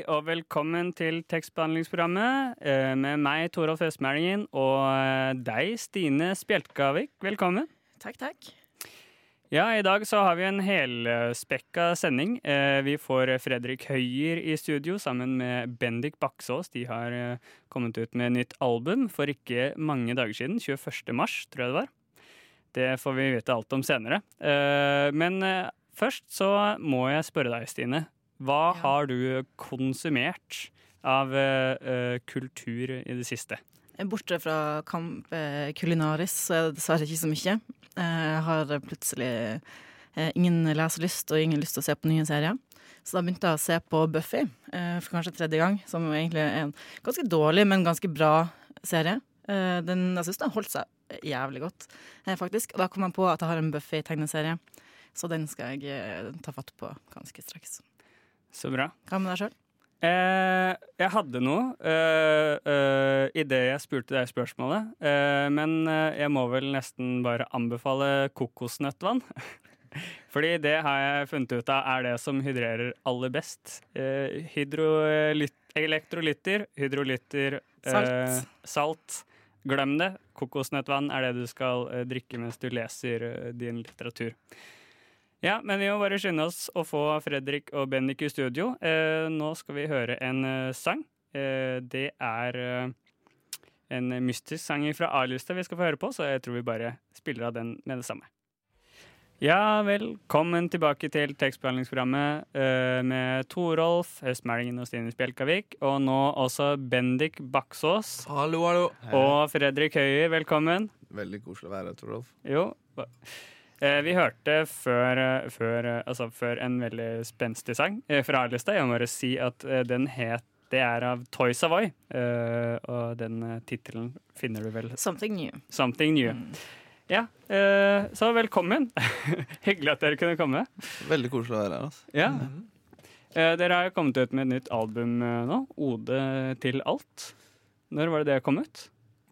Hei og velkommen til tekstbehandlingsprogrammet eh, med meg, Torolf Østmælingen, og eh, deg, Stine Spjelkavik. Velkommen. Takk, takk. Ja, i dag så har vi en helspekka sending. Eh, vi får Fredrik Høyer i studio sammen med Bendik Baksås. De har kommet ut med nytt album for ikke mange dager siden. 21. mars, tror jeg det var. Det får vi vite alt om senere. Men først så må jeg spørre deg, Stine. Hva har du konsumert av eh, eh, kultur i det siste? Borte fra Kamp Kulinaris så er det dessverre ikke så mye. Eh, Jeg har plutselig eh, ingen leselyst og ingen lyst til å se på nye serier. Så da begynte jeg å se på Buffy eh, for kanskje tredje gang, som egentlig er en ganske dårlig, men ganske bra serie. Eh, Den, jeg syns den holdt seg jævlig godt, eh, faktisk. Og da kom jeg på at jeg har en Buffy-tegneserie, så den skal jeg eh, ta fatt på ganske straks. Så bra. Hva med deg sjøl? Eh, jeg hadde noe eh, eh, idet jeg spurte deg spørsmålet. Eh, men eh, jeg må vel nesten bare anbefale kokosnøttvann. Fordi det har jeg funnet ut av er det som hydrerer aller best. Eh, hydrolyt- elektrolytter, hydrolytter, eh, Salt. salt. Glem det. Kokosnøttvann er det du skal eh, drikke mens du leser din litteratur. Ja, men vi må bare skynde oss å få Fredrik og Bendik i studio. Eh, nå skal vi høre en eh, sang. Eh, det er eh, en mystisk sang fra A-lista vi skal få høre på, så jeg tror vi bare spiller av den med det samme. Ja, velkommen tilbake til tekstbehandlingsprogrammet eh, med Torolf, Høstmælingen og Stine Spjelkavik, og nå også Bendik Baksås Hallo, hallo. og Fredrik Høyer. Velkommen. Veldig koselig å være her, Torolf. Jo. Eh, vi hørte før, eh, før, eh, altså før en veldig spenstig sang fra A-lista. Jeg må bare si at den het Det er av Toy Savoy. Eh, og den tittelen finner du vel Something new. Something New. Ja, eh, så velkommen. Hyggelig at dere kunne komme. Veldig koselig å være her. altså. Ja. Eh, dere har jo kommet ut med et nytt album nå. 'Ode til alt'. Når var det det kom ut?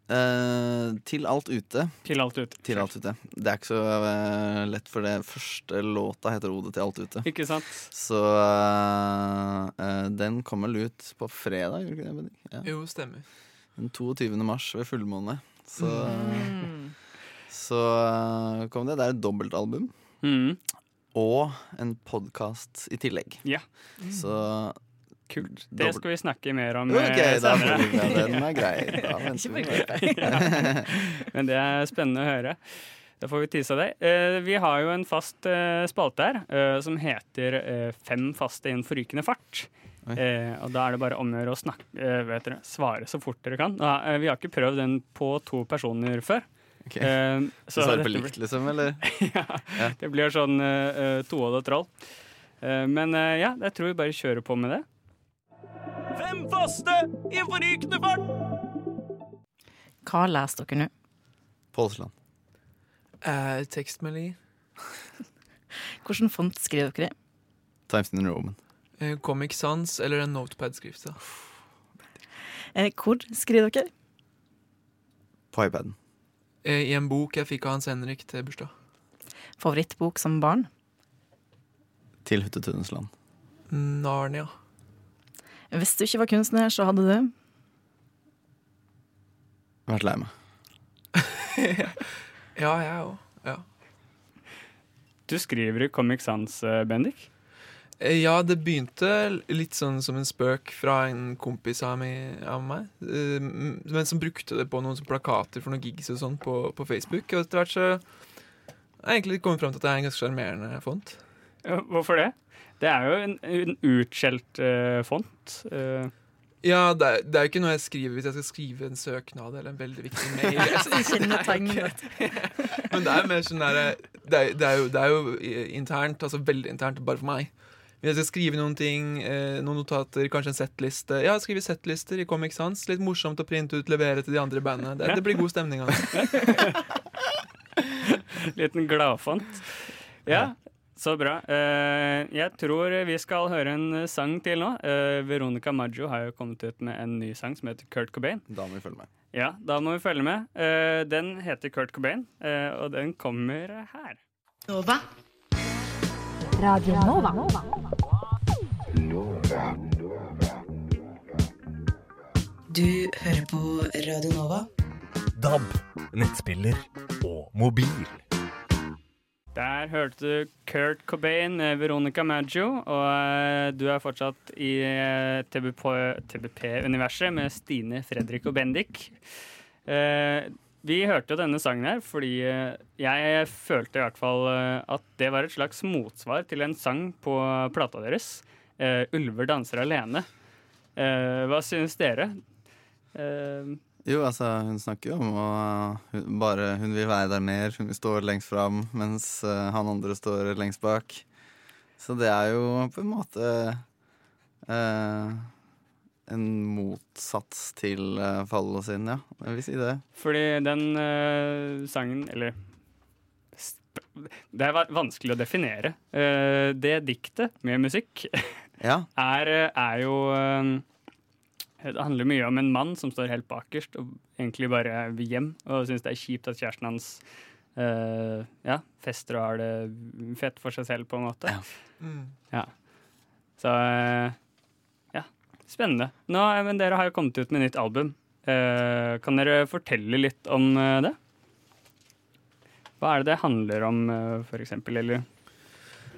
Eh, til alt ute. Til alt ute. Til alt ute. Det er ikke så uh, lett, for det første låta heter 'Ode til alt ute'. Ikke sant? Så uh, eh, den kommer vel ut på fredag, gjør den ikke det? Bendik? Ja. Jo, stemmer. Den 22. mars ved fullmåne. Så, Mm. så kom det. Det er et dobbeltalbum. Mm. Og en podkast i tillegg. Ja. Så Kult. Det skal vi snakke mer om OK, senere. da ja, Den er grei. Da venter. Men det er spennende å høre. Da får vi tise deg. Eh, vi har jo en fast eh, spalte her eh, som heter eh, Fem faste innen forrykende fart. Eh, og da er det bare om å gjøre å snakke, eh, svare så fort dere kan. Eh, vi har ikke prøvd den på to personer før. Ok. Eh, Så svarer på likt, liksom? Eller? ja, ja, det blir sånn uh, tohåda troll. Eh, men eh, ja, jeg tror vi bare kjører på med det. Fem faste i forrykende fart! Hva leser dere nå? Pålsland. Uh, tekstmelding. Hvilken font skriver dere i? Times New Roman. Uh, Comic Sans eller en notepad-skrift. Eh, hvor skriver dere? På iPaden. Uh, I en bok jeg fikk av Hans Henrik til bursdag. Favorittbok som barn? Til Huttetunnens land. Narnia. Hvis du ikke var kunstner, så hadde du Vært lei meg. Ja, jeg òg. Ja. Du skriver i Comic Sans, eh, Bendik. Eh, ja, det begynte litt sånn som en spøk fra en kompis av, meg, av meg. eh, Men som brukte det på noen plakater for noen gigs og sånn på, på Facebook. Og etter hvert så har jeg egentlig kommet fram til at det er en ganske sjarmerende font. Ja, Hvorfor det? Det er jo en, en utskjelt uh, font. Uh. Ja, det er, det er jo ikke noe jeg skriver hvis jeg skal skrive en søknad eller en veldig viktig mail. Men det er mer sånn der, det, er- det, er jo- det er jo internt, altså veldig internt, bare for meg. Hvis jeg skal skrive noen ting, eh, noen notater, kanskje en settliste Ja, skrive settlister i Comic Sans. Litt morsomt å printe ut, levere til de andre i bandet. Det, det blir god stemning av det. Liten gladfont. Ja, så bra. Eh, jeg tror vi skal høre en sang til nå. Eh, Veronica Maggio har jo kommet ut med en ny sang som heter Kurt Cobain. Da må vi følge med. Ja, da må vi følge med. Eh, den heter Kurt Cobain, eh, og den kommer her. Nova. Radio Nova. Du hører på Radio Nova. DAB, nettspiller og mobil. Der hørte du Kurt Cobain med Veronica Maggio, og eh, du er fortsatt i eh, TBP-universet med Stine, Fredrik og Bendik. Eh, vi hørte jo denne sangen her fordi eh, jeg følte i hvert fall eh, at det var et slags motsvar til en sang på plata deres, eh, 'Ulver danser alene'. Eh, hva synes dere? Eh, Jo, altså, hun snakker jo om å hun, bare Hun vil være der mer, hun vil stå lengst fram, mens uh, han andre står lengst bak. Så det er jo på en måte uh, en motsats til uh, Fallo sin, ja. Jeg vil si det. Fordi den uh, sangen Eller Det er vanskelig å definere. Eh, det diktet med musikk Ja. er, er jo eh, Det handler mye om en mann som står helt bakerst og egentlig bare vil hjem og syns det er kjipt at kjæresten hans uh, ja, fester og har det fett for seg selv, på en måte. Mm. Ja. Så uh, ja, spennende. Nå, eh, men dere har jo kommet ut med nytt album. Uh, kan dere fortelle litt om det? Hva er det det handler om, uh, eksempel, eller?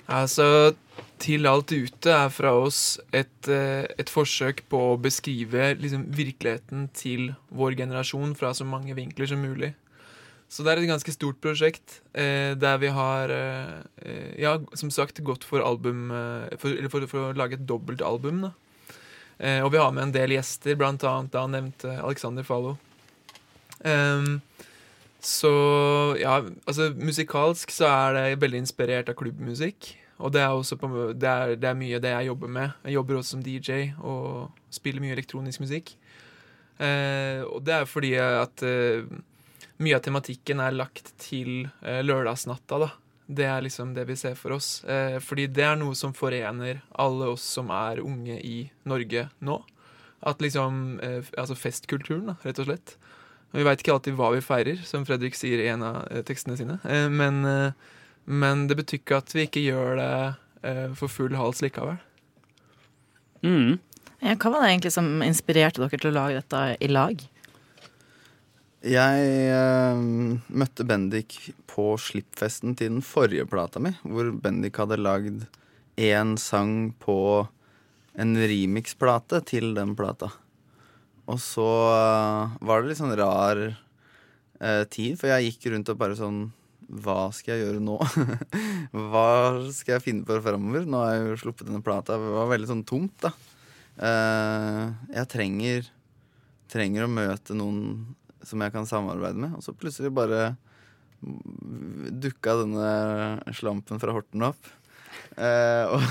Altså, Til alt ute er fra oss et, eh, et forsøk på å beskrive liksom, virkeligheten til vår generasjon fra så mange vinkler som mulig. Så det er et ganske stort prosjekt eh, der vi har, eh, eh, ja, som sagt, gått for album eh, for, Eller for, for å lage et dobbeltalbum. Eh, og vi har med en del gjester, blant annet da nevnte Alexander Fallo. Ehm, så ja, altså musikalsk så er det veldig inspirert av klubbmusikk. Og det er også på, det er, det er mye det jeg jobber med. Jeg jobber også som DJ og spiller mye elektronisk musikk. Eh, og det er fordi at eh, mye av tematikken er lagt til eh, lørdagsnatta, da. Det er liksom det vi ser for oss. Eh, fordi det er noe som forener alle oss som er unge i Norge nå. At liksom eh, Altså festkulturen, da, rett og slett. Vi veit ikke alltid hva vi feirer, som Fredrik sier i en av eh, tekstene sine. Eh, men, eh, men det betyr ikke at vi ikke gjør det for full hals likevel. Mm. Ja, hva var det egentlig som inspirerte dere til å lage dette i lag? Jeg eh, møtte Bendik på slippfesten til den forrige plata mi, hvor Bendik hadde lagd én sang på en remix-plate til den plata. Og så eh, var det litt sånn rar eh, tid, for jeg gikk rundt og bare sånn Hva skal jeg gjøre nå? Hva skal jeg finne på framover? Nå har jeg jo sluppet denne plata. Det var veldig sånn tomt, da. Eh, jeg trenger trenger å møte noen som jeg kan samarbeide med. Og så plutselig bare dukka denne slampen fra Horten opp. Eh, og,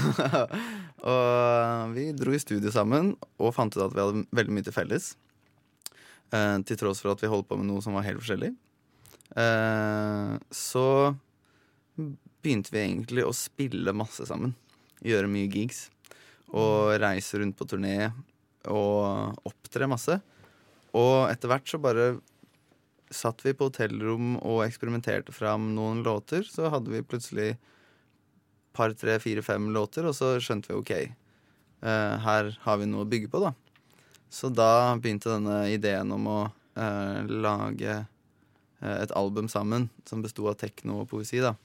og vi dro i studio sammen og fant ut at vi hadde veldig mye til felles. Eh, til tross for at vi holdt på med noe som var helt forskjellig. Eh, så begynte vi egentlig å spille masse sammen. Gjøre mye gigs. Og reise rundt på turné og opptre masse. Og etter hvert så bare satt vi på hotellrom og eksperimenterte fram noen låter. Så hadde vi plutselig par, tre, fire, fem låter, og så skjønte vi OK. uh, her har vi noe å bygge på, da. Så da begynte denne ideen om å uh, lage eh, et album sammen som besto av tekno og poesi, da.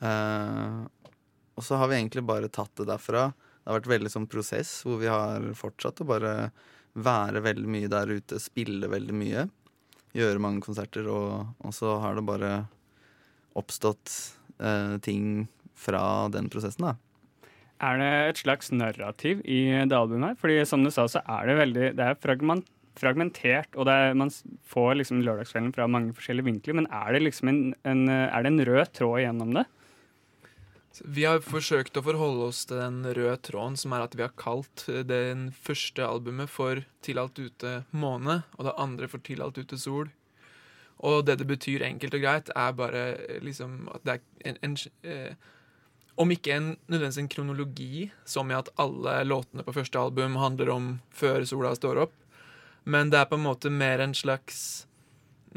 Eh, og så har vi egentlig bare tatt det derfra. Det har vært veldig sånn prosess hvor vi har fortsatt å bare være veldig mye der ute, spille veldig mye. Gjøre mange konserter, og, og så har det bare oppstått eh, ting fra den prosessen, da. Er det et slags narrativ i det albumet her? Fordi som du sa, så er det veldig Det er fragment, fragmentert, og det er, man får liksom lørdagskvelden fra mange forskjellige vinkler. Men er det liksom en, en, er det en rød tråd gjennom det? Vi har forsøkt å forholde oss til den røde tråden, som er at vi har kalt eh, den første albumet for Til alt ute måne, og det andre for Til alt ute sol. Og det det betyr enkelt og greit, er bare eh, liksom at det er en, en eh, Om ikke en, nødvendigvis en kronologi, som i at alle låtene på første album handler om før sola står opp, men det er på en måte mer en slags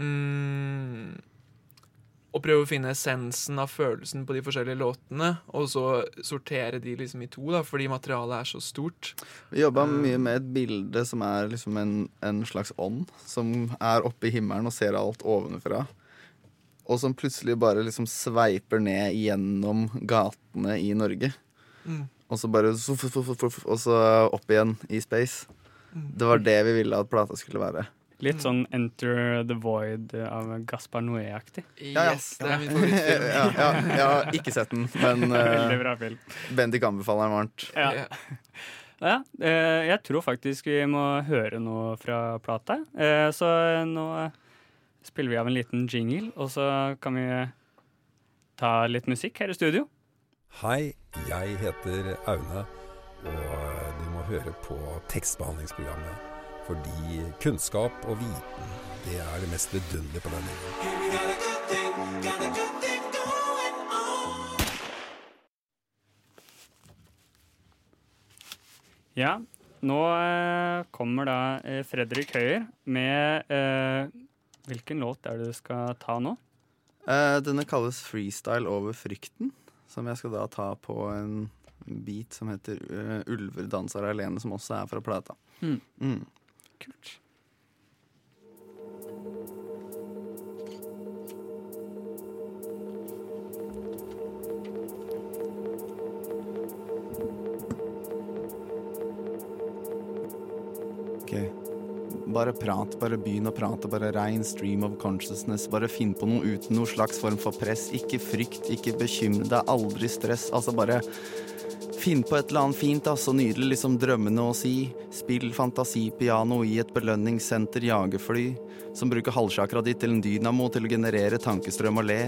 mm, Å prøve å finne essensen av følelsen på de forskjellige låtene, og så sortere de liksom i to, da, fordi materialet er så stort. Vi jobba mye med et bilde som er liksom en, en slags ånd, som er oppe i himmelen og ser alt ovenfra. Og som plutselig bare liksom sveiper ned gjennom gatene i Norge. Mm. Og så bare Og så opp igjen i space. Det var det vi ville at plata skulle være. Litt sånn Enter the Void av Gaspar Noé-aktig. Ja, ja. Yes, det er min favorittfilm. ja, ja, jeg har ikke sett den, men uh. Bendik anbefaler den varmt. Ja. Ja, eh, jeg tror faktisk vi må høre noe fra plata. Eh, så nå spiller vi av en liten jingle, og så kan vi ta litt musikk her i studio. Hei, jeg heter Aune, og du må høre på tekstbehandlingsprogrammet. Fordi kunnskap og viten, det er det mest vidunderlige på denne jorden. Ja, nå eh, kommer da eh, Fredrik Høyer med eh, Hvilken låt er det du skal ta nå? Eh, denne kalles 'Freestyle over frykten', som jeg skal da ta på en beat som heter uh, 'Ulver danser alene', som også er fra plata. Mm. Mm. Kult. Bare prat, bare begynn å prate, bare rein stream of consciousness. Bare finn på noe uten noe slags form for press. Ikke frykt, ikke bekymre deg, aldri stress. Altså bare finn på et eller annet fint, da, så nydelig, liksom drømmene å si. Spill fantasipiano i et belønningssenter jagerfly, som bruker halvsjakra ditt til en dynamo til å generere tankestrøm og le.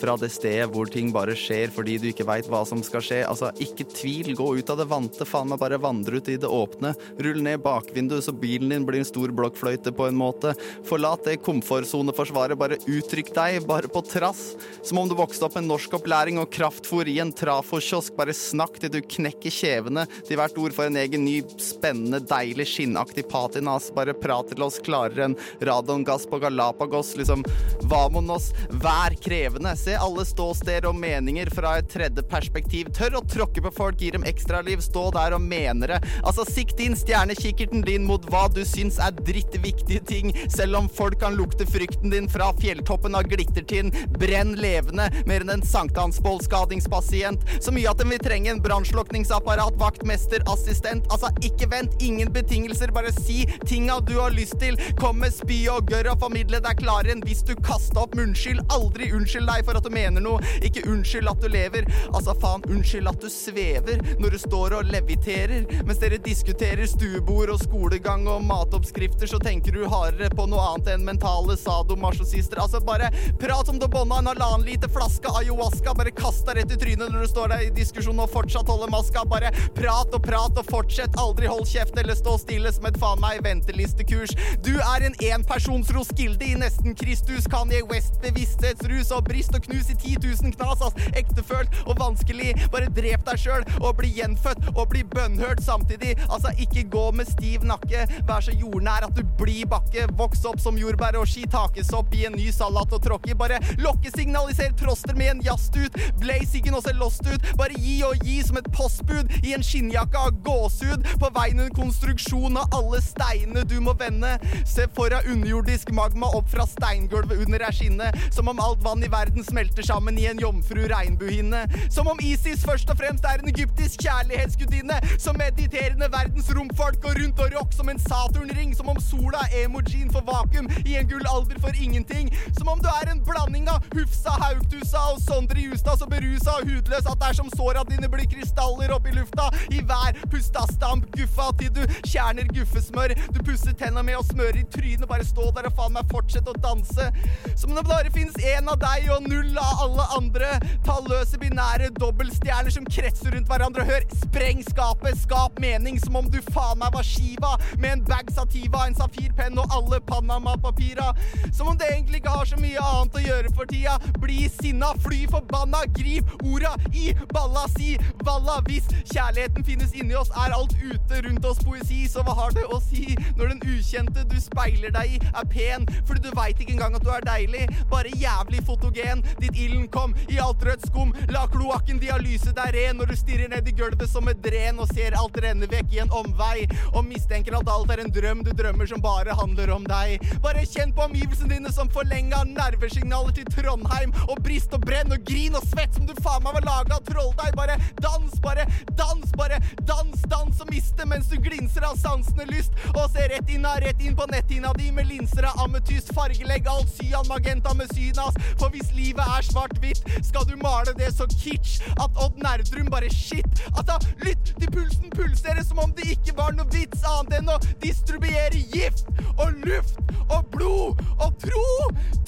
Fra det stedet hvor ting bare skjer fordi du ikke veit hva som skal skje. Altså, ikke tvil, gå ut av det vante, faen meg bare vandre ut i det åpne. Rull ned bakvinduet så bilen din blir en stor blokkfløyte på en måte. Forlat det komfortsoneforsvaret, bare uttrykk deg, bare på trass. Som om du vokste opp med norskopplæring og kraftfôr i en trafokiosk. Bare snakk til du knekker kjevene til hvert ord for en egen ny, spennende, deilig, skinnaktig patinas. Bare prater til oss klarere enn radongass på Galapagos. Liksom, vamonos, vær krevende. Se alle ståsteder og meninger fra et tredje perspektiv. Tør å tråkke på folk, gi dem ekstraliv. Stå der og mene det. Altså, sikt inn stjernekikkerten din mot hva du syns er drittviktige ting, selv om folk kan lukte frykten din fra fjelltoppen av glittertinn. Brenn levende, mer enn en sankthansbollskadingspasient. Så mye at den vil trenge en brannslukningsapparat, vaktmester, assistent. Altså, ikke vent, ingen betingelser, bare si tinga du har lyst til. Kom med spy og gørr og formidle deg klarere enn hvis du kasta opp munnskyld. unnskyld. Aldri unnskyld deg for at du mener noe, ikke unnskyld at du lever. Altså, faen, unnskyld at du svever når du står og leviterer. Mens dere diskuterer stuebord og skolegang og matoppskrifter, så tenker du hardere på noe annet enn mentale sadomasochister. Altså, bare prat om du bånda en halvannen liter flaske ayahuasca, bare kast deg rett i trynet når du står der i diskusjon og fortsatt holder maska. Bare prate og prate og fortsett, aldri hold kjeft eller stå stille som et faen meg ventelistekurs. Du er en enpersons Roskilde i nesten Kristus, Kanye West, bevissthetsrus og brist og knus i 10 000 knas, ass. Ektefølt og vanskelig. Bare drep deg sjøl og bli gjenfødt og bli bønnhørt samtidig. Altså, ikke gå med stiv nakke, vær så jordnær at du blir bakke. Voks opp som jordbær og skitakesopp i en ny salat og tråkke. Bare lokkesignaliser troster med en jazztut. Blaze ikke noe se lost ut. Bare gi og gi som et postbud i en skinnjakke av gåsehud. På veien en konstruksjon av alle steinene du må vende. Se for deg underjordisk magma opp fra steingulvet under ei skinne. Som om alt vann i verden smelter sammen i en jomfru regnbuehinne. Som om ISIS først og fremst er en egyptisk kjærlighetsgudinne. Som mediterende verdens romfolk går rundt og rock som en Saturn-ring. Som om sola er emojien for vakuum i en gullalder for ingenting. Som om du er en blanding av Hufsa, Haugtusa og Sondre Justad så berusa og hudløs at det er som såra dine blir krystaller opp i lufta. I hver pusta stamp guffa til du kjerner guffesmør. Du pusser tenna med å smøre i trynet, bare stå der og faen meg fortsette å danse. Som om det bare finnes én av deg og null av alle andre. Talløse binære dobbeltstjerner som kretser rundt hverandre. Hør, spreng skapet, skap mening som om du faen meg var Shiva. Med en bag sativa, en safirpenn og alle Panama-papira. Som om det egentlig ikke har så mye annet å gjøre for tida. Bli sinna, fly forbanna, grip orda i balla, si valla. Hvis kjærligheten finnes inni oss, er alt ute rundt oss poesi. Så hva har det å si når den ukjente du speiler deg i, er pen? Fordi du veit ikke engang at du er deilig, bare jævlig fotogen. Ditt ilden kom i alt rødt skum. La kloakken dialyse deg ren når du stirrer ned i gulvet som et dren og ser alt renne vekk i en omvei. Og mistenker at alt er en drøm du drømmer som bare handler om deg. Bare kjenn på omgivelsene dine som forlenga nervesignaler til Trondheim. Og brist og brenn og grin og svett som du faen meg var laga av trolldeig. Bare dans, bare dans, bare dans, dans og miste mens du glinser av sansende lyst. Og ser rett inn, rett inn på netthinna di med linser av ametyst. Fargelegg alt cyan magenta med synas. For hvis livet er svart-hvitt, skal du male det så kitsch at Odd Nerdrum bare shit. Altså, lytt til pulsen pulsere som om det ikke var noe vits annet enn å distribuere gift og luft og blod og tro.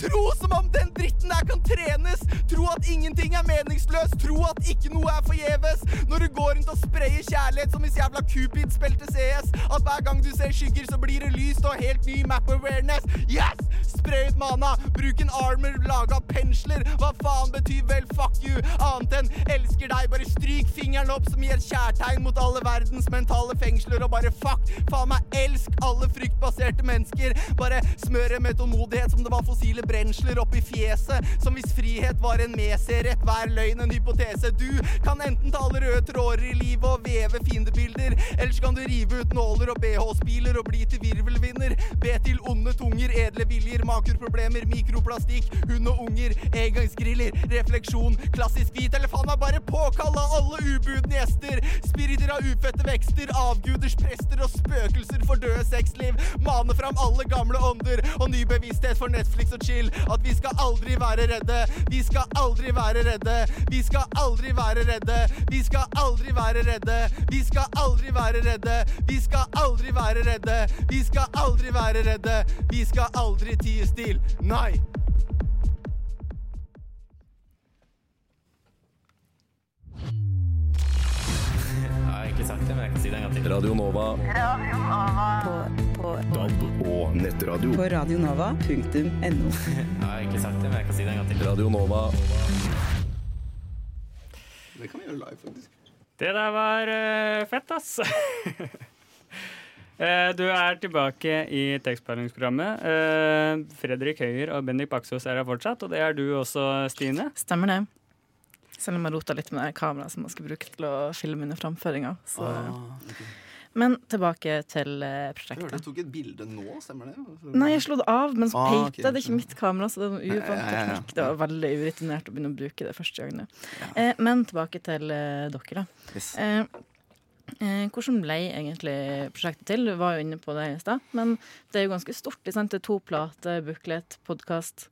Tro som om den dritten der kan trenes. Tro at ingenting er meningsløst. Tro at ikke noe er forgjeves. Når du går rundt og sprayer kjærlighet som hvis jævla Cupid spilte CS. At hver gang du ser skygger, så blir det lyst og helt ny map awareness. Yes! Spray ut mana. Bruk en armor laga av pensler. Hva faen betyr vel fuck you? Annet enn elsker deg. Bare stryk fingeren opp som gir kjærtegn mot alle verdens mentale fengsler. Og bare fuck, faen meg elsk alle fryktbaserte mennesker. Bare smøre med tålmodighet som det var fossile brensler oppi fjeset. Som hvis frihet var en meserett, hver løgn en hypotese. Du kan enten tale røde tråder i livet og veve fiendebilder, Ellers kan du rive ut nåler og BH-spiler og bli til virvelvinner. Be til onde tunger, edle viljer, makurproblemer, mikroplastikk, hund og unger, engangsgriller, refleksjon, klassisk hvit, eller faen meg bare påkalle alle ubudne gjester. Spiriter av ufødte vekster, avguders prester og spøkelser for døde sexliv. Mane fram alle gamle ånder og ny bevissthet for Netflix og chill. At vi skal aldri være redde. Vi skal aldri være redde. Vi skal aldri være redde. Vi skal aldri være redde. Vi skal aldri være redde. Vi skal aldri være redde. Vi skal aldri være redde. Vi skal aldri tie stil. Nei. Radio til. Radio Nova. På, på, DAB og nettradio. på radionova.no. Jeg har egentlig sagt det, men jeg kan si det en gang til. Radio Nova. Det kan vi gjøre live, faktisk. Det der var uh, fett, ass. Eh, du er tilbake i tekstbehandlingsprogrammet. Uh, Fredrik Høyer og Bendik Baksås er her fortsatt, og det er du også, Stine. Stemmer det. Selv om jeg rota litt med kameraet som man skal bruke til å filme under framføringa. Så. Ah, ok. Men tilbake til prosjektet. Jeg hørte du tok et bilde nå, stemmer det? Nei, jeg slo det av, men så Ah, ok, okay. det ikke mitt kamera. Så det var noe uvant Ja, ja, ja, ja. teknikk. Det var veldig urutinert å begynne å bruke det første gangen. Eh, men tilbake til eh, dere, da. Yes. Eh, eh, hvordan ble egentlig prosjektet til? Du var jo inne på det i stad. Men det er jo ganske stort. Det er to plater, booklet, podkast.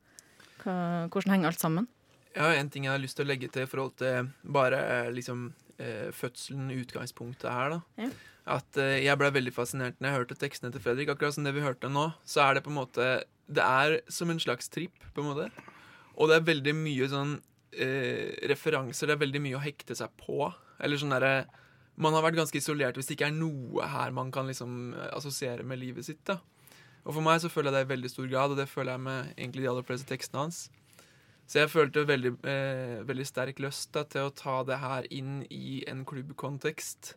Hvordan henger alt sammen? Ja, En ting jeg har lyst til å legge til i forhold til bare eh, liksom eh, fødselen, utgangspunktet her, da. Ja. At eh, jeg ble veldig fascinert når jeg hørte tekstene til Fredrik. Akkurat som det vi hørte nå, så er det på en måte Det er som en slags tripp, på en måte. Og det er veldig mye sånn eh, referanser. Det er veldig mye å hekte seg på. Eller sånn derre Man har vært ganske isolert hvis det ikke er noe her man kan liksom eh, assosiere med livet sitt. da Og for meg så føler jeg det i veldig stor grad, og det føler jeg med egentlig de aller fleste tekstene hans. Så jeg følte veldig, eh, veldig sterk lyst da, til å ta det her inn i en klubbkontekst.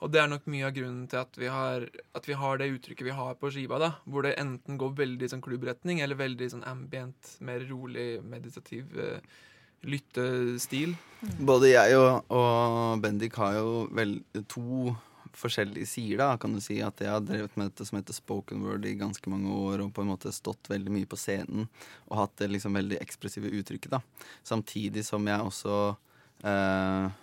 Og det er nok mye av grunnen til at vi har, at vi har det uttrykket vi har på skiva. da, Hvor det enten går veldig sånn klubbretning, eller veldig sånn ambient, mer rolig, meditativ eh, lyttestil. Både jeg og, og Bendik har jo vel to forskjellige sider, da, kan du si. At jeg har drevet med dette som heter spoken word i ganske mange år, og på en måte stått veldig mye på scenen og hatt det liksom veldig ekspressive uttrykket, da. Samtidig som jeg også eh,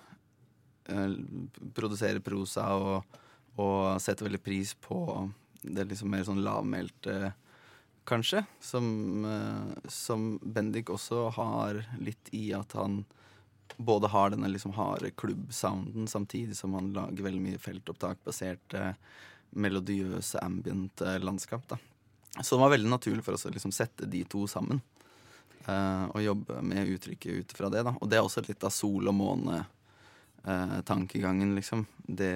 produserer prosa og, og setter veldig pris på det liksom mer sånn lavmælte kanskje. Som, eh, som Bendik også har litt i at han både har denne liksom harde klubbsounden, samtidig som han lager veldig mye feltopptakbaserte, melodiøse ambient eh, landskap. da. Så det var veldig naturlig for oss å liksom sette de to sammen. Uh, og jobbe med uttrykket ut fra det. da. Og det er også litt av sol og måne-tankegangen, liksom. Det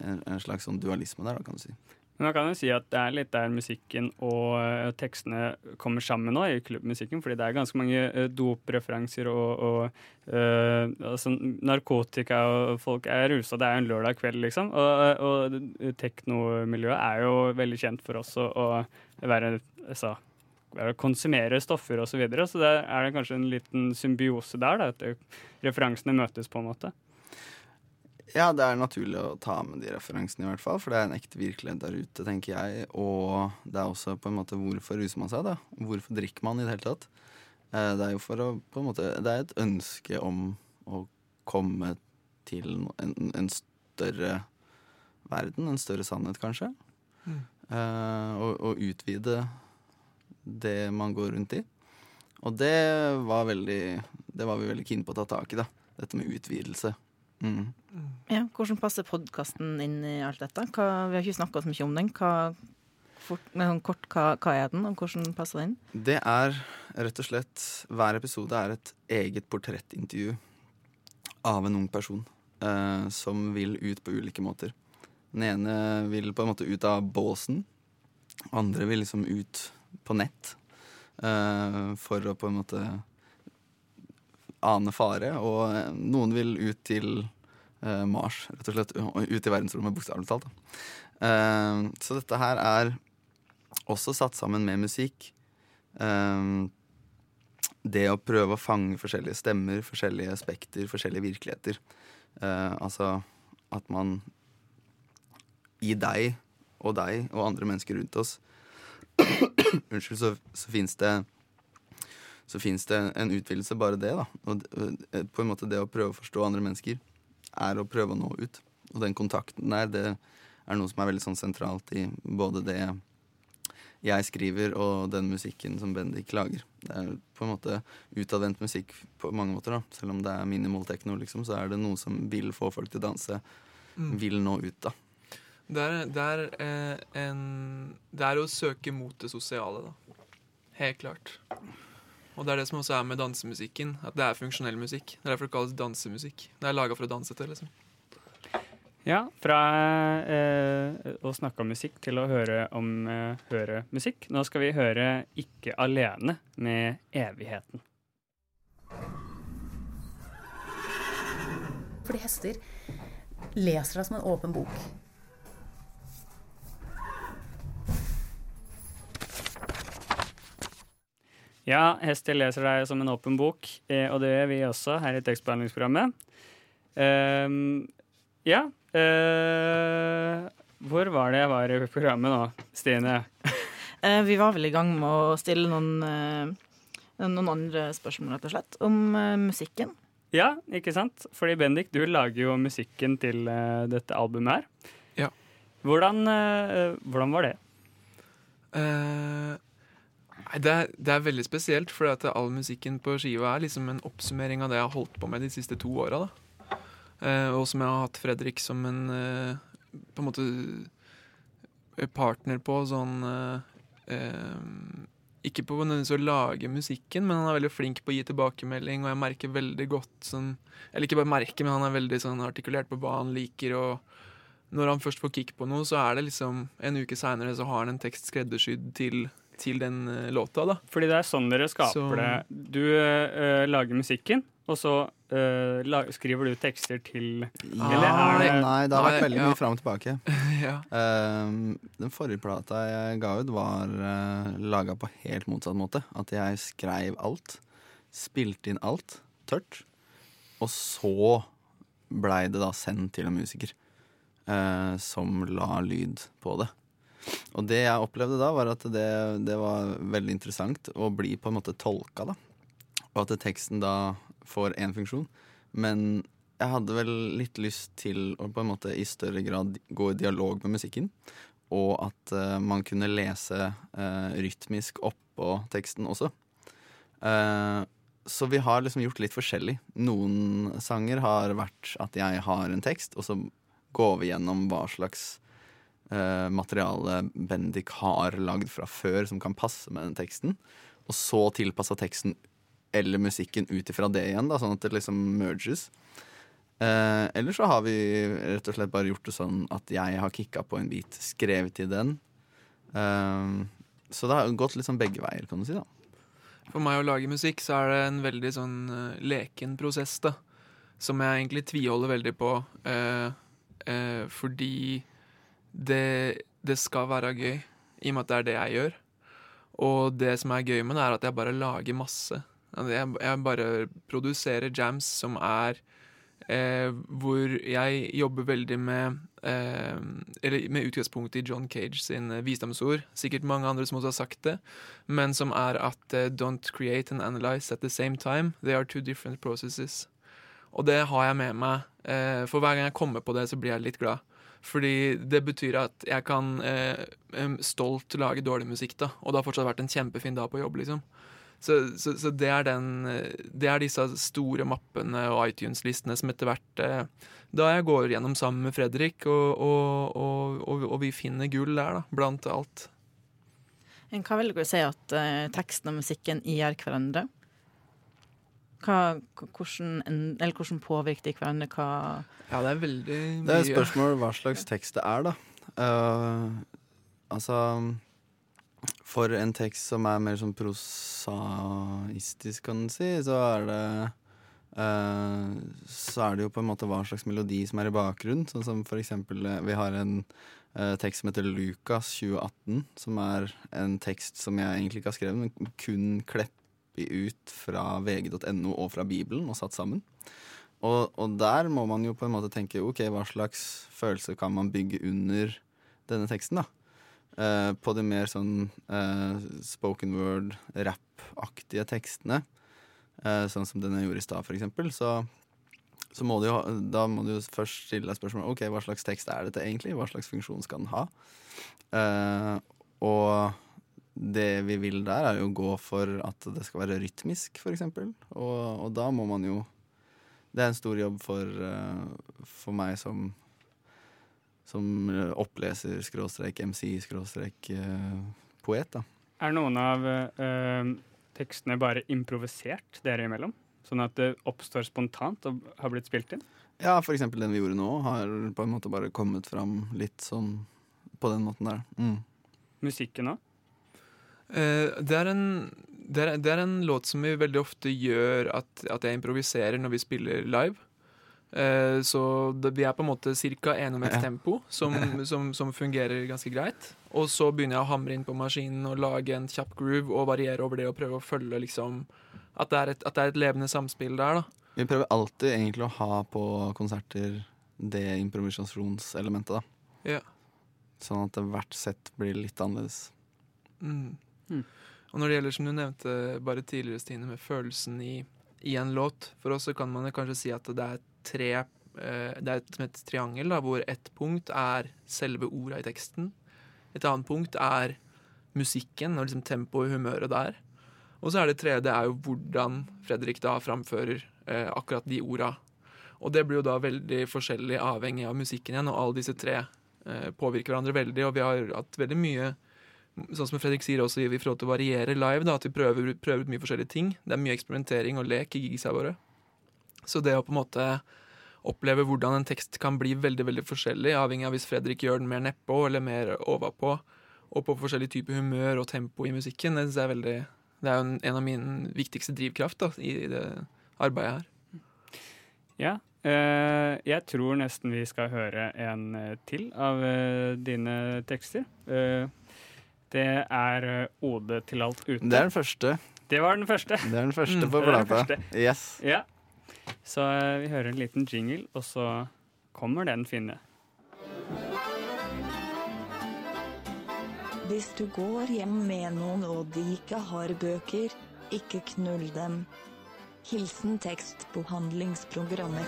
er en slags sånn dualisme der, da, kan du si. Men man kan jo si at det er litt der musikken og eh, tekstene kommer sammen nå, i klubbmusikken. Fordi det er ganske mange uh, dopreferanser og, og øh, altså, narkotika, og folk er rusa. Det er en lørdag kveld, liksom. Og, og teknomiljøet er jo veldig kjent for oss å, å være altså, konsumere stoffer osv. Så, videre. så der er det kanskje en liten symbiose der, da, at referansene møtes på en måte. Ja, det er naturlig å ta med de referansene, i hvert fall. For det er en ekte virkelighet der ute, tenker jeg. Og det er også på en måte hvorfor ruser man seg, da? Hvorfor drikker man i det hele tatt? Eh, det er jo for å på en måte Det er et ønske om å komme til en, en større verden, en større sannhet, kanskje. Mm. Eh, og, og utvide det man går rundt i. Og det var veldig Det var vi veldig keen på å ta tak i, da. Dette med utvidelse. Mm. Ja, hvordan passer podkasten inn i alt dette? Hva, vi har ikke snakka så mye om den. Hva, fort, sånn kort, hva, hva er den, og hvordan passer den inn? Det er rett og slett Hver episode er et eget portrettintervju av en ung person eh, som vil ut på ulike måter. Den ene vil på en måte ut av båsen. Andre vil liksom ut på nett eh, for å på en måte ane fare. Og eh, noen vil ut til eh, Mars, rett og slett. Ut i verdensrommet, bokstavelig talt. Eh, så dette her er også satt sammen med musikk. Det å prøve å fange forskjellige stemmer, forskjellige spekter, forskjellige virkeligheter. Altså at man i deg og deg og andre mennesker rundt oss Unnskyld, så, så fins det så fins det en utvidelse, bare det. da. Og på en måte det å prøve å forstå andre mennesker er å prøve å nå ut. Og den kontakten der, det er noe som er veldig sånn sentralt i både det jeg skriver, og den musikken som Bendik lager. Det er på en måte utadvendt musikk på mange måter. da. Selv om det er minimal techno, liksom, så er det noe som vil få folk til å danse. Mm. Vil nå ut, da. Det er, det, er, eh, en, det er å søke mot det sosiale, da. Helt klart. Og det er det som også er med dansemusikken. At det er funksjonell musikk. Det er derfor det kalles dansemusikk. Det er laga for å danse til, liksom. Ja, fra eh, å snakke om musikk til å høre om eh, høre musikk. Nå skal vi høre 'Ikke alene' med 'Evigheten'. Fordi hester leser deg som en åpen bok. Ja, Hester leser deg som en åpen bok, eh, og det gjør vi også her i tekstbehandlingsprogrammet. Um, ja uh, Hvor var det jeg var i programmet nå, Stine? Eh, vi var vel i gang med å stille noen, noen andre spørsmål, rett og slett, om musikken. Ja, ikke sant? Fordi Bendik, du lager jo musikken til dette albumet her. Ja. Hvordan, hvordan var det? Eh, Nei, det er, det er veldig spesielt, for all musikken på skiva er liksom en oppsummering av det jeg har holdt på med de siste to åra. Eh, og som jeg har hatt Fredrik som en eh, på en måte partner på sånn eh, eh, Ikke på nødvendigvis å lage musikken, men han er veldig flink på å gi tilbakemelding, og jeg merker veldig godt sånn Eller ikke bare merker, men han er veldig sånn artikulert på hva han liker, og når han først får kick på noe, så er det liksom En uke seinere så har han en tekst skreddersydd til til den uh, låta, da. Fordi det er sånn dere skaper Så- det. Du uh, lager musikken, og så uh, la skriver du tekster til Eller er det Nei, det har vært veldig ja. mye fram og tilbake. ja. uh, den forrige plata jeg ga ut, var uh, laga på helt motsatt måte. At jeg skreiv alt, spilte inn alt tørt, og så blei det da sendt til en musiker eh, som la lyd på det. Og det jeg opplevde da, var at det, det var veldig interessant å bli på en måte tolka, da. Og at teksten da får én funksjon. Men jeg hadde vel litt lyst til å på en måte i større grad gå i dialog med musikken. Og at uh, man kunne lese uh, rytmisk oppå teksten også. Uh, så vi har liksom gjort litt forskjellig. Noen sanger har vært at jeg har en tekst, og så går vi gjennom hva slags eh, materiale Bendik har lagd fra før som kan passe med den teksten. Og så tilpassa teksten eller musikken ut ifra det igjen, da, sånn at det liksom merges. Eh, eller så har vi rett og slett bare gjort det sånn at jeg har kicka på en bit, skrevet til den. Eh, så det har gått litt sånn begge veier, kan du si. da For meg å lage musikk så er det en veldig sånn leken prosess, da. Som jeg egentlig tviholder veldig på. Uh, fordi det, det skal være gøy, i og med at det er det jeg gjør. Og det som er gøy med det, er at jeg bare lager masse. Altså, Jeg, jeg bare produserer jams som er eh, Hvor jeg jobber veldig med eh, Eller med utgangspunkt i John Cage sin visdomsord. Sikkert mange andre som også har sagt det. Men som er at eh, don't create and analyze at the same time. They are two different processes. Og det har jeg med meg. Eh, for hver gang jeg kommer på det, så blir jeg litt glad. Fordi det betyr at jeg kan eh, stolt lage dårlig musikk, da. Og det har fortsatt vært en kjempefin dag på jobb, liksom. Så, så, så det, er den, eh, det er disse store mappene og iTunes-listene som etter hvert eh, Da jeg går gjennom sammen med Fredrik, og, og, og, og, vi finner gull der, da, blant alt. Hva vil du si at eh, teksten og musikken gir hverandre? Hva, hvordan, eller hvordan påvirker de hverandre? Hva Ja, det er veldig mye Det er et spørsmål hva slags tekst det er, da. Uh, altså For en tekst som er mer sånn prosaistisk, kan en si, så er det Uh, Så er det jo på en måte hva slags melodi som er i bakgrunnen. Sånn som for eksempel eh, Vi har en uh, tekst som heter Lukas 2018, som er en tekst som jeg egentlig ikke har skrevet, men kun kleppet ut fra vg.no og fra Bibelen og satt sammen. Og, og der må man jo på en måte tenke ok, hva slags følelse kan man bygge under denne teksten, da. Eh, på de mer sånn eh, spoken word, rap-aktige tekstene, eh, sånn som den jeg gjorde i stad, eksempel, så, så må du jo, da må du jo først stille deg spørsmålet ok, hva slags tekst er dette egentlig? Hva slags funksjon skal den ha? Eh, og det vi vil der, er jo å gå for at det skal være rytmisk, eksempel. Og, og da må man jo Det er en stor jobb for, eh, for meg som som oppleser, skråstrek, MC, skråstrek, eh, poet, da. Er noen av eh, tekstene bare improvisert dere imellom? Sånn at det oppstår spontant og har blitt spilt inn? Ja, for eksempel den vi gjorde nå, har på en måte bare kommet fram litt sånn på den måten der. Mm. Musikken òg? Eh, det, er en, det, er, det er en låt som vi veldig ofte gjør at, at jeg improviserer når vi spiller live. Eh, så det, vi er på en måte ca. enig om et tempo som, som, som fungerer ganske greit. Og så begynner jeg å hamre inn på maskinen og lage en kjapp groove og variere over det og prøve å følge liksom At det er et, at det er et levende samspill der, da. Vi prøver alltid egentlig å ha på konserter det improvisasjonselementet, da. Ja. Sånn at hvert sett blir litt annerledes. Mm. Mm. Og når det gjelder, som du nevnte bare tidligere, Stine, med følelsen i, i en låt For oss så kan man kanskje si at det er tre eh, Det er et, et triangel, da, hvor ett punkt er selve orda i teksten. Et annet punkt er musikken og liksom tempoet og humøret der. Og så er det tredje er jo hvordan Fredrik da framfører eh, akkurat de orda. Og det blir jo da veldig forskjellig avhengig av musikken igjen, og alle disse tre eh, påvirker hverandre veldig, og vi har hatt veldig mye Sånn som Fredrik sier også, i forhold til å variere live, da, at vi prøver, prøver ut mye forskjellige ting. Det er mye eksperimentering og lek i gigsa våre. Så det å på en måte oppleve hvordan en tekst kan bli veldig veldig forskjellig, avhengig av hvis Fredrik gjør den mer nedpå eller mer overpå, og på forskjellig type humør og tempo i musikken, det er veldig Det er en av mine viktigste drivkraft da, i, i det arbeidet her. Ja. eh, jeg tror nesten vi skal høre en eh, til av eh, dine tekster. Det er eh, Ode til alt ute. Det er den første. Det var den første. Det er den første Mm, på plata. Yes. Ja. Så eh, vi hører en liten jingle, og så kommer den fine. Hvis du går hjem med noen og de ikke har bøker, ikke knull dem. Hilsen tekstbehandlingsprogrammet.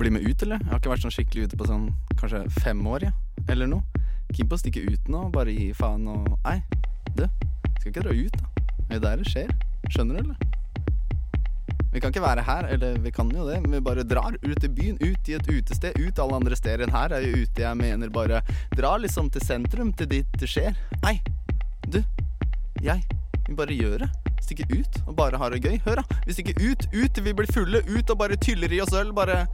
Bli med ut, eller? Jeg har ikke vært sånn skikkelig ute på sånn kanskje fem år, ja. Eller noe. Keen på å stikke ut nå, bare gi faen og Nei, du, skal ikke dra ut, da. Det er der det skjer. Skjønner du, eller? Vi kan ikke være her, eller vi kan jo det, men vi bare drar ut i byen, ut i et utested, ut alle andre steder enn her er jo ute, jeg mener bare Dra liksom til sentrum, til dit det skjer. Nei, du, jeg, vi bare gjør det. Stikke ut og bare ha det gøy. Hør, da. Vi stikker ut, ut vi blir fulle, ut og bare tyller i oss øl. Bare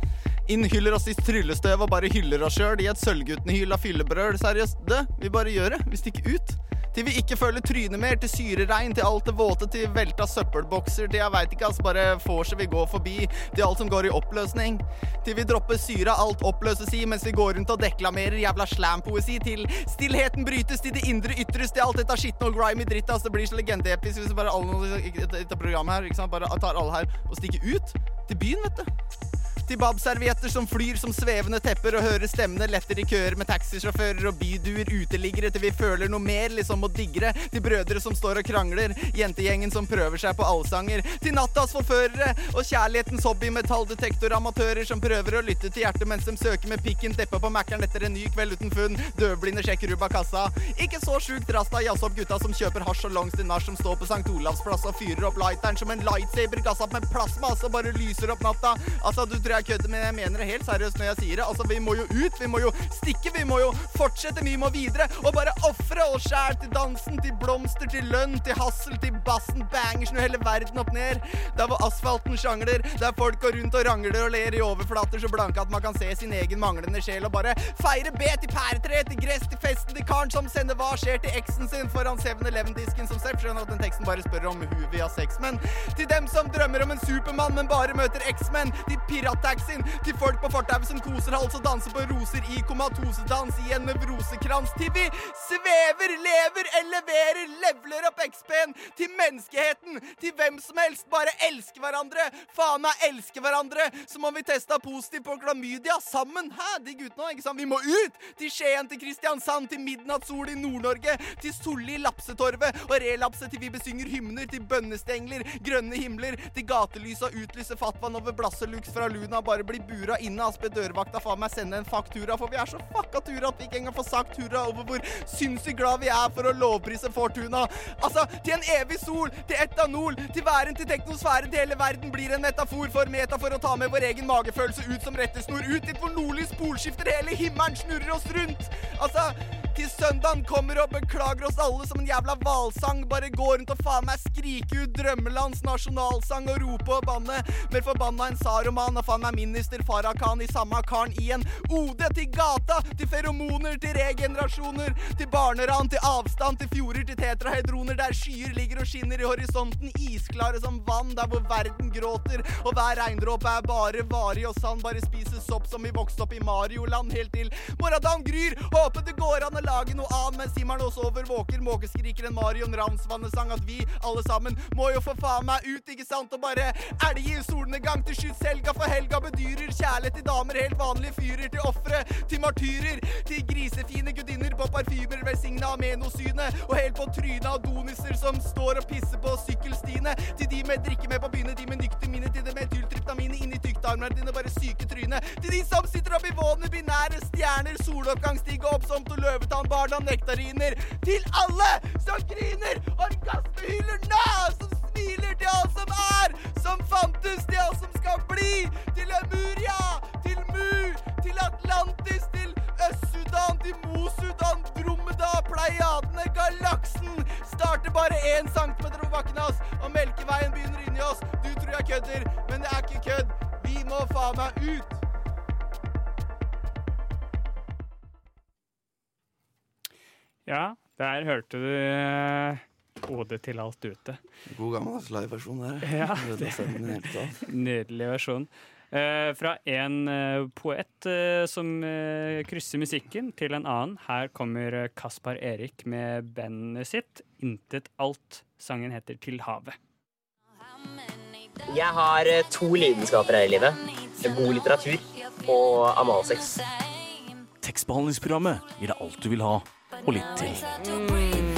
innhyller oss i tryllestøv og bare hyller oss sjøl i et Sølvgutten-hyll av fyllebrøl. Seriøst, det. Vi bare gjør det. Vi stikker ut. Til vi ikke føler trynet mer, til syreregn, til alt det våte, til velta søppelbokser, til jeg veit ikke, ass, bare vorset vi går forbi, til alt som går i oppløsning. Til vi dropper syra, alt oppløses i, mens vi går rundt og deklamerer jævla slampoesi, til stillheten brytes, til det indre ytres, til alt dette skitne og grimy drittet, altså det blir så legendeepisk hvis vi bare alle dette programmet her, ikke sant, bare tar alle her og stikker ut til byen, vet du. Til babservietter som flyr som svevende tepper og hører stemmene letter i køer med taxisjåfører og byduer, uteliggere til vi føler noe mer, liksom å digre. Til brødre som står og krangler, jentegjengen som prøver seg på allsanger. Til nattas forførere og kjærlighetens hobby, metalldetektoramatører som prøver å lytte til hjertet mens de søker med pikken deppa på Mækkern etter en ny kveld uten funn. Døvblinde sjekker Ruba kassa. Ikke så sjukt rasta jazz opp gutta som kjøper hasj og longs til nach som står på St. Olavs plass og fyrer opp lighteren som en lightsaber gassa med plasma, altså bare lyser opp natta. Altså, du jeg kødder, men jeg mener det helt seriøst når jeg sier det. Altså, vi må jo ut, vi må jo stikke, vi må jo fortsette, vi må videre. Og bare ofre oss sjæl til dansen, til blomster, til lønn, til hassel, til bassen, bangers, og hele verden opp ned. Der hvor asfalten sjangler, der folk går rundt og rangler og ler i overflater så blanke at man kan se sin egen manglende sjel og bare feire B til pæretre, til gress, til festen, til karen som sender hva skjer til eksen sin foran 7-Eleven-disken som selv skjønner at den teksten bare spør om hun vil ha sex, men til dem som drømmer om en supermann, men bare møter eksmenn, de til pirattaxien, til folk på fortauet som koser hals og danser på roser i komatosedans i en nevrosekrans, til vi svever, lever, eleverer, levler opp XP-en, til menneskeheten, til hvem som helst, bare elsker hverandre, faen meg elsker hverandre, som om vi testa positivt på klamydia sammen, hæ, de guttene, ikke sant, vi må ut, til Skien, til Kristiansand, til midnattssol i Nord-Norge, til Solli, Lapsetorvet og relapse til vi besynger hymner, til bønnestengler, grønne himler, til gatelys og utlyse fatwaen over blasselux fra Luna, bare bli bura inne, aspe dørvakta, faen meg sende en faktura, for vi er så fucka tura at vi ikke engang får sagt hurra over hvor sinnssykt glad vi er for å lovprise Fortuna. Altså, til en evig sol, til etanol, til væren, til teknosfæren, til hele verden blir en metafor for meta for å ta med vår egen magefølelse ut som rettesnor, ut dit hvor nordlys polskifter hele himmelen snurrer oss rundt. Altså, til søndagen kommer og beklager oss alle som en jævla hvalsang, bare går rundt og faen meg skrike ut drømmelands nasjonalsang og rope og banne. Mer forbanna enn Saroman og faen meg minister Farrakhan i samme karen i en ode til gata, til feromoner, til regenerasjoner, til barneran, til avstand, til fjorder, til tetrahedroner der skyer ligger og skinner i horisonten, isklare som vann, der hvor verden gråter, og hver regndråpe er bare varig og sann, bare spiser sopp som vi vokste opp i Marioland, helt til morgendagen gryr, håper det går an å lage noe annet mens himmelen også over våker, måkeskriker en Marion Ravnsvannesang at vi alle sammen må jo for faen meg ut, ikke sant, og bare elge i solnedgang til skytshelga for helga bedyrer kjærlighet til damer, helt vanlige fyrer, til ofre, til martyrer, til grisefine gudinner på parfymer velsigna av menosynet, og helt på trynet av doniser som står og pisser på sykkelstiene, til de med drikke med på byene, de med nyktemine, til det med etyltryptamine inni tyktarmene dine, bare syke tryne, til de som sitter oppi våne binære stjerner, soloppgang stiger opp som to løvetann, og nektariner, til alle som griner, orgasmehyller nå, som smiler til alt som er, som fantes, til alt som skal bli, til Lemuria, til Mu, til Atlantis, til Øst-Sudan, til Mo-Sudan, Dromedar, Pleiadene, galaksen. Starter bare én centimeter over bakken hans, og Melkeveien begynner inni oss. Du tror jeg kødder, men det er ikke kødd. Vi må faen meg ut. Ja, der hørte du eh, Ode til alt ute. God gammeldags liveversjon der. Ja. Nydelig versjon. Eh, fra en eh, poet eh, som krysser musikken, til en annen. Her kommer Kaspar Erik med bandet sitt 'Intet alt'. Sangen heter 'Til havet'. Jeg har to lidenskaper her i livet. God litteratur og analsex. Tekstbehandlingsprogrammet gir deg alt du vil ha, og litt til.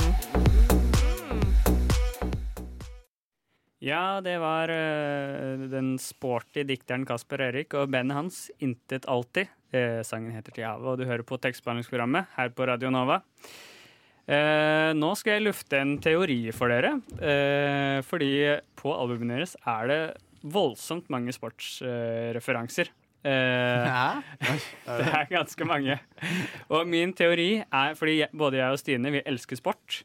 Ja, det var uh, den sporty dikteren Kasper Erik og bandet hans Intet alltid. Uh, sangen heter Til havet, og du hører på tekstbehandlingsprogrammet her på Radio Nova. Uh, nå skal jeg lufte en teori for dere. Fordi på albumet deres er det voldsomt mange sportsreferanser. ja. det er ganske mange. Og min teori er fordi jeg, både jeg og Stine vi elsker sport.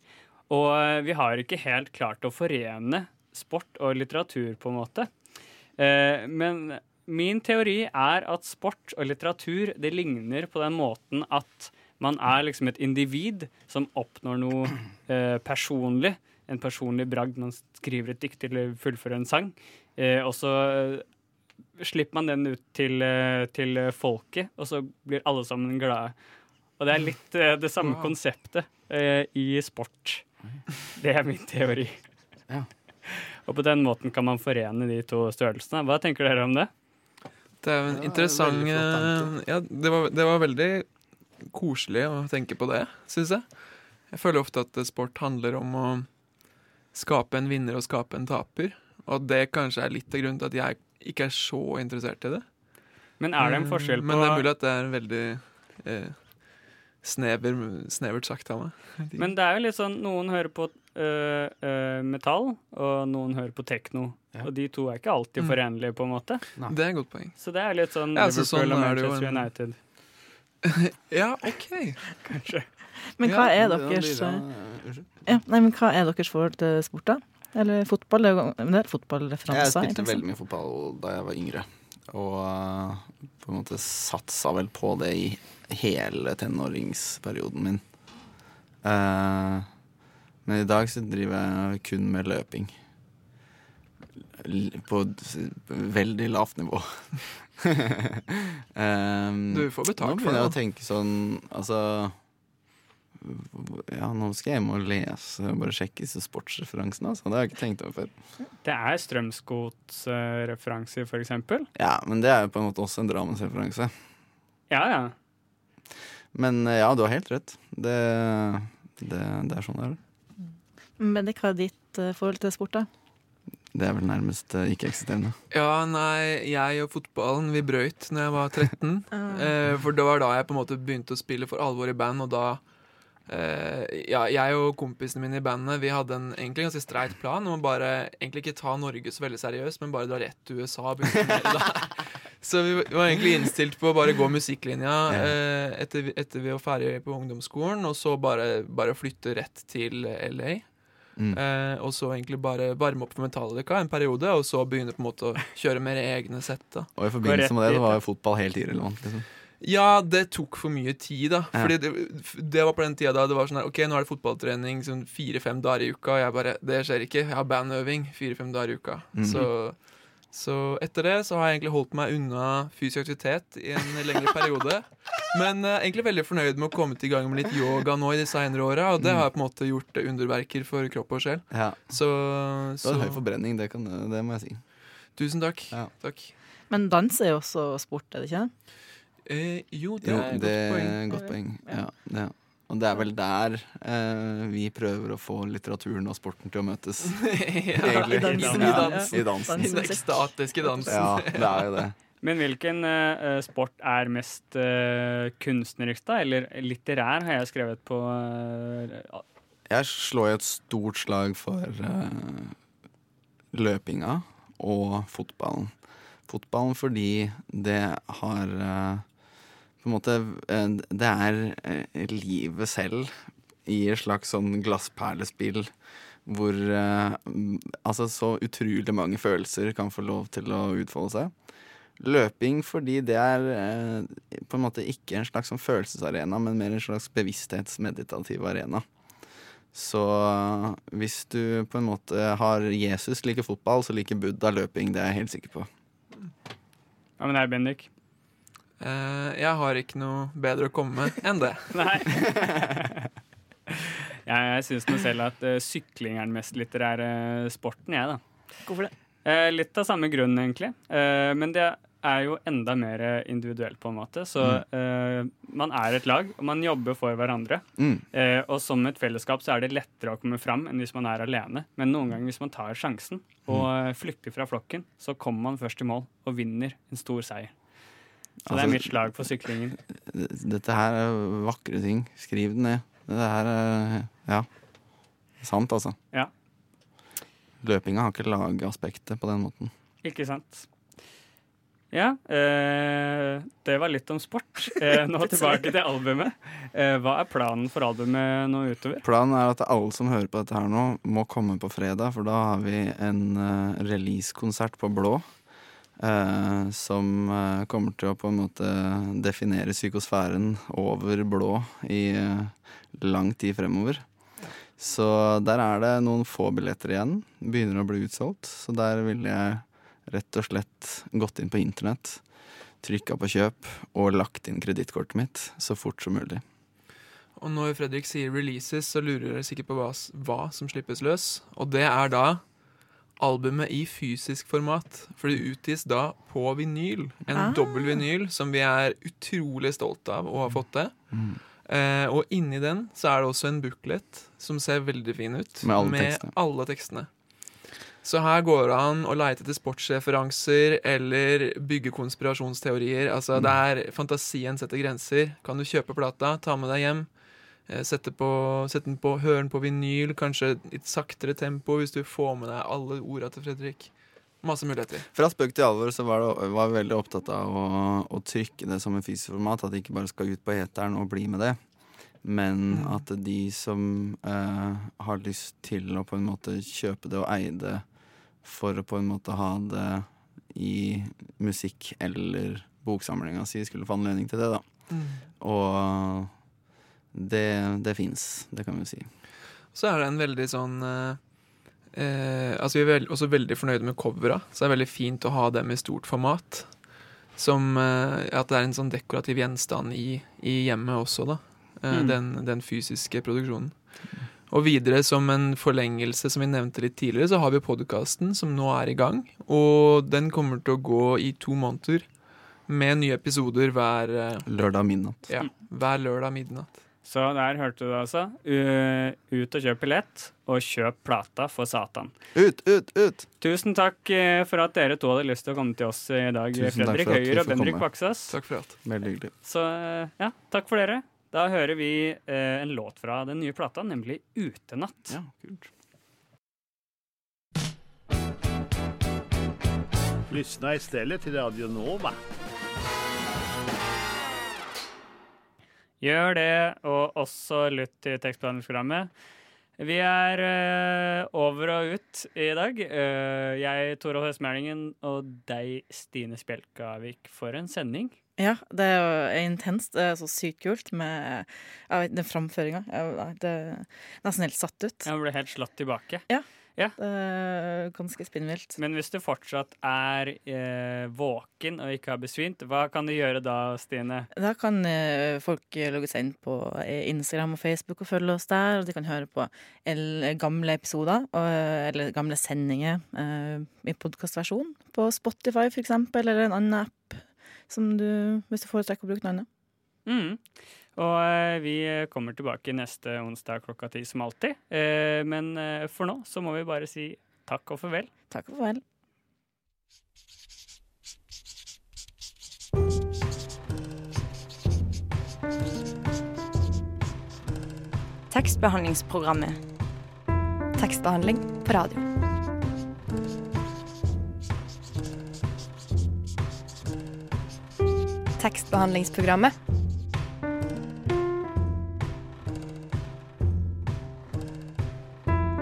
Og vi har ikke helt klart å forene sport og litteratur, på en måte. Eh, men min teori er at sport og litteratur det ligner på den måten at man er liksom et individ som oppnår noe eh, personlig. En personlig bragd. Man skriver et dikt eller fullfører en sang. Eh, og så eh, slipper man den ut til, eh, til folket, og så blir alle sammen glade. Og det er litt eh, det samme konseptet eh, i sport. Det er min teori. Ja. Og på den måten kan man forene de to størrelsene. Hva tenker dere om det? Det er jo en interessant eh, Ja, det var, det var veldig koselig å tenke på det, syns jeg. Jeg føler ofte at sport handler om å skape en vinner og skape en taper. Og det kanskje er litt av grunnen til at jeg ikke er så interessert i det. Men er det en forskjell på Men det er mulig at det er veldig eh, snever, snevert sagt av meg. Men det er jo litt sånn noen hører på øh, øh, metall, og noen hører på tekno. Og de to er ikke alltid Mm. forenlige, på en måte. Det er et godt poeng. Så det er litt sånn Ja, altså, Liverpool sånn og er Manchester en- United. Ja, OK. Kanskje. Men hva er deres eh, ja, nei, men hva er deres forhold til sport, da? Eller fotball? Det er fotballreferanser. Jeg spilte veldig mye fotball da jeg var yngre. Og uh, på en måte satsa vel på det i hele tenåringsperioden min. Uh, men i dag så driver jeg kun med løping. På veldig lavt nivå. um, Du får betalt Nå for begynner jeg det, å tenke sånn Altså Ja, nå skal jeg hjem og lese og bare sjekke disse sportsreferansene. Altså. Det har jeg ikke tenkt over før. Det er Strømsgods øh, for eksempel. Ja, men det er jo på en måte også en Drammensreferanse. Ja, ja. Men eh, ja, du har helt rett. Det, det, det er sånn det er. Men det, hva er ditt eh, forhold til sport, da? Det er vel nærmest eh, ikke-eksisterende. Ja, nei, jeg og fotballen, vi brøyt når jeg var 13. eh, for det var da jeg på en måte begynte å spille for alvor i band, og da eh, Ja, jeg og kompisene mine i bandet, vi hadde en egentlig ganske streit plan om å bare egentlig ikke ta Norge så veldig seriøst, men bare dra rett til USA og spille. Så vi var egentlig innstilt på å bare gå musikklinja eh, etter, etter vi var ferdig på ungdomsskolen, og så bare, bare flytte rett til LA. Mm. Eh, og så egentlig bare varme opp for Metallica en periode, og så begynne på en måte å kjøre mer egne sett. da Og i forbindelse med det, så var jo fotball helt irrelevant. Liksom. Ja, det tok for mye tid, da. Ja. Fordi det, det var på den tida da det var sånn her OK, nå er det fotballtrening sånn fire-fem dager i uka, og jeg bare Det skjer ikke. Jeg har bandøving fire-fem dager i uka. Mhm. Så, så etter det så har jeg egentlig holdt meg unna fysisk aktivitet i en lengre periode. Men uh, egentlig veldig fornøyd med å komme til gang med litt yoga nå i de senere åra, og det har har på en måte gjort underverker for kropp og sjel. Ja. Så, så. Det har høy forbrenning, det, kan, det må jeg si. Tusen takk. Ja. Takk. Men dans er jo også sport, er det ikke? Eh, jo, det Jo, er et det godt er et godt poeng. Ja, det. Og det er vel der eh, vi prøver å få litteraturen og sporten til å møtes. Ja, egentlig. i dansen. Ja, I dansen. I dansen. Den ekstatiske dansen. Ja, det er jo det. Men hvilken øh, sport er mest øh, kunstnerisk, da? Eller litterær, har jeg skrevet på øh, Jeg slår jo et stort slag for eh, løpinga og fotballen. Fotballen fordi det har eh, På en måte eh, Det er eh, livet selv i et slags sånn glassperlespill hvor eh, altså så utrolig mange følelser kan få lov til å utfolde seg. Løping fordi det er på en måte ikke en slags sånn følelsesarena, men mer en slags bevissthetsmeditativ arena. Så hvis du på en måte har Jesus liker fotball, så liker Buddha løping. Det er jeg helt sikker på. Hva med deg, Bendik? Eh, jeg har ikke noe bedre å komme med enn det. Nei. jeg jeg syns nå selv at øh, sykling er den mest litterære sporten, jeg, da. Hvorfor det? Eh, litt av samme grunn, egentlig. Eh, men det er jo enda mer individuelt, på en måte. Så Mm. eh, man er et lag, og man jobber for hverandre. Mm. Eh, og som et fellesskap så er det lettere å komme fram enn hvis man er alene. Men noen ganger hvis man tar sjansen og Mm. eh, flykter fra flokken, så kommer man først i mål og vinner en stor seier. Så det Altså, er mitt slag for syklingen. Dette her er vakre ting. Skriv det ned. Det her er Ja. Sant, altså. Ja. Løpinga har ikke lagaspektet på den måten. Ikke sant? Ja, eh, det var litt om sport. Eh, nå tilbake til albumet. Eh, hva er planen for albumet nå utover? Planen er at alle som hører på dette her nå, må komme på fredag, for da har vi en uh, releasekonsert på Blå. Eh, som eh, kommer til å på en måte definere psykosfæren over blå i eh, lang tid fremover. Så der er det noen få billetter igjen. Begynner å bli utsolgt. Så der ville jeg rett og slett gått inn på internett, trykka på kjøp og lagt inn kredittkortet mitt så fort som mulig. Og når Fredrik sier releases, så lurer dere sikkert på hva, hva som slippes løs. Og det er da albumet i fysisk format. For det utgis da på vinyl. En Ah. dobbel vinyl som vi er utrolig stolte av å ha fått til. Eh, og inni den så er det også en booklet som ser veldig fin ut. Med alle tekstene. alle tekstene. Så her går det an å leite etter sportsreferanser eller bygge konspirasjonsteorier. Altså Mm. det er fantasien setter grenser. Kan du kjøpe plata, ta med deg hjem, sette, på, sette den på, høre den på vinyl, kanskje i et saktere tempo hvis du får med deg alle orda til Fredrik. Masse muligheter. Fra spøk til alvor så var, det, var vi veldig opptatt av å, å trykke det som en fysisk format. At det ikke bare skal ut på eteren og bli med det. Men Mm. at de som eh, har lyst til å på en måte kjøpe det og eie det for å på en måte ha det i musikk eller boksamlinga si, skulle få anledning til det, da. Mm. Og det, det fins, det kan vi si. Så er det en veldig sånn eh, eh, Altså Vi er veld, også veldig fornøyde med covera. Så det er veldig fint å ha dem i stort format. Som eh, At det er en sånn dekorativ gjenstand i, i hjemmet også, da. Eh, Mm. den, den fysiske produksjonen. Og videre, som en forlengelse, som vi nevnte litt tidligere, så har vi podkasten som nå er i gang. Og den kommer til å gå i to måneder. Med nye episoder hver eh, Lørdag midnatt. Ja, hver lørdag midnatt. Så der hørte du det altså. U ut og kjøp billett, og kjøp plata for Satan. Ut, ut, ut! Tusen takk eh, for at dere to hadde lyst til å komme til oss i dag, Tusen Fredrik Høyer og Bendrik Vaksas. Baksas. Takk for alt. Veldig hyggelig. Så eh, ja, takk for dere. Da hører vi eh, en låt fra den nye plata, nemlig 'Utenatt'. Ja, kult. Lyssna istället till Radio Nova. Gjør det, og også lytt til tekstbehandlingsprogrammet. Vi er uh, over og ut i dag. Uh, jeg, Tore Høsmælingen, og deg, Stine Spjelkavik, for en sending. Ja, det er jo intenst. Det er så sykt kult med ja, den framføringa. Det er nesten helt satt ut. Jeg ble helt slått tilbake. Ja. Ja. Det er ganske spinnvilt. Men hvis du fortsatt er eh, våken og ikke har besvimt, hva kan du gjøre da, Stine? Da kan eh, folk logge seg inn på eh, Instagram og Facebook og følge oss der. Og de kan høre på gamle episoder, eller gamle sendinger i podkastversjon. På Spotify, eksempel, eller en annen app som du, hvis du foretrekker å bruke noe annet. Mm. Og eh, vi kommer tilbake neste onsdag klokka ti som alltid. Eh, men eh, for nå så må vi bare si takk og farvel. Takk og farvel. Tekstbehandlingsprogrammet. Tekstbehandling på radio. Tekstbehandlingsprogrammet.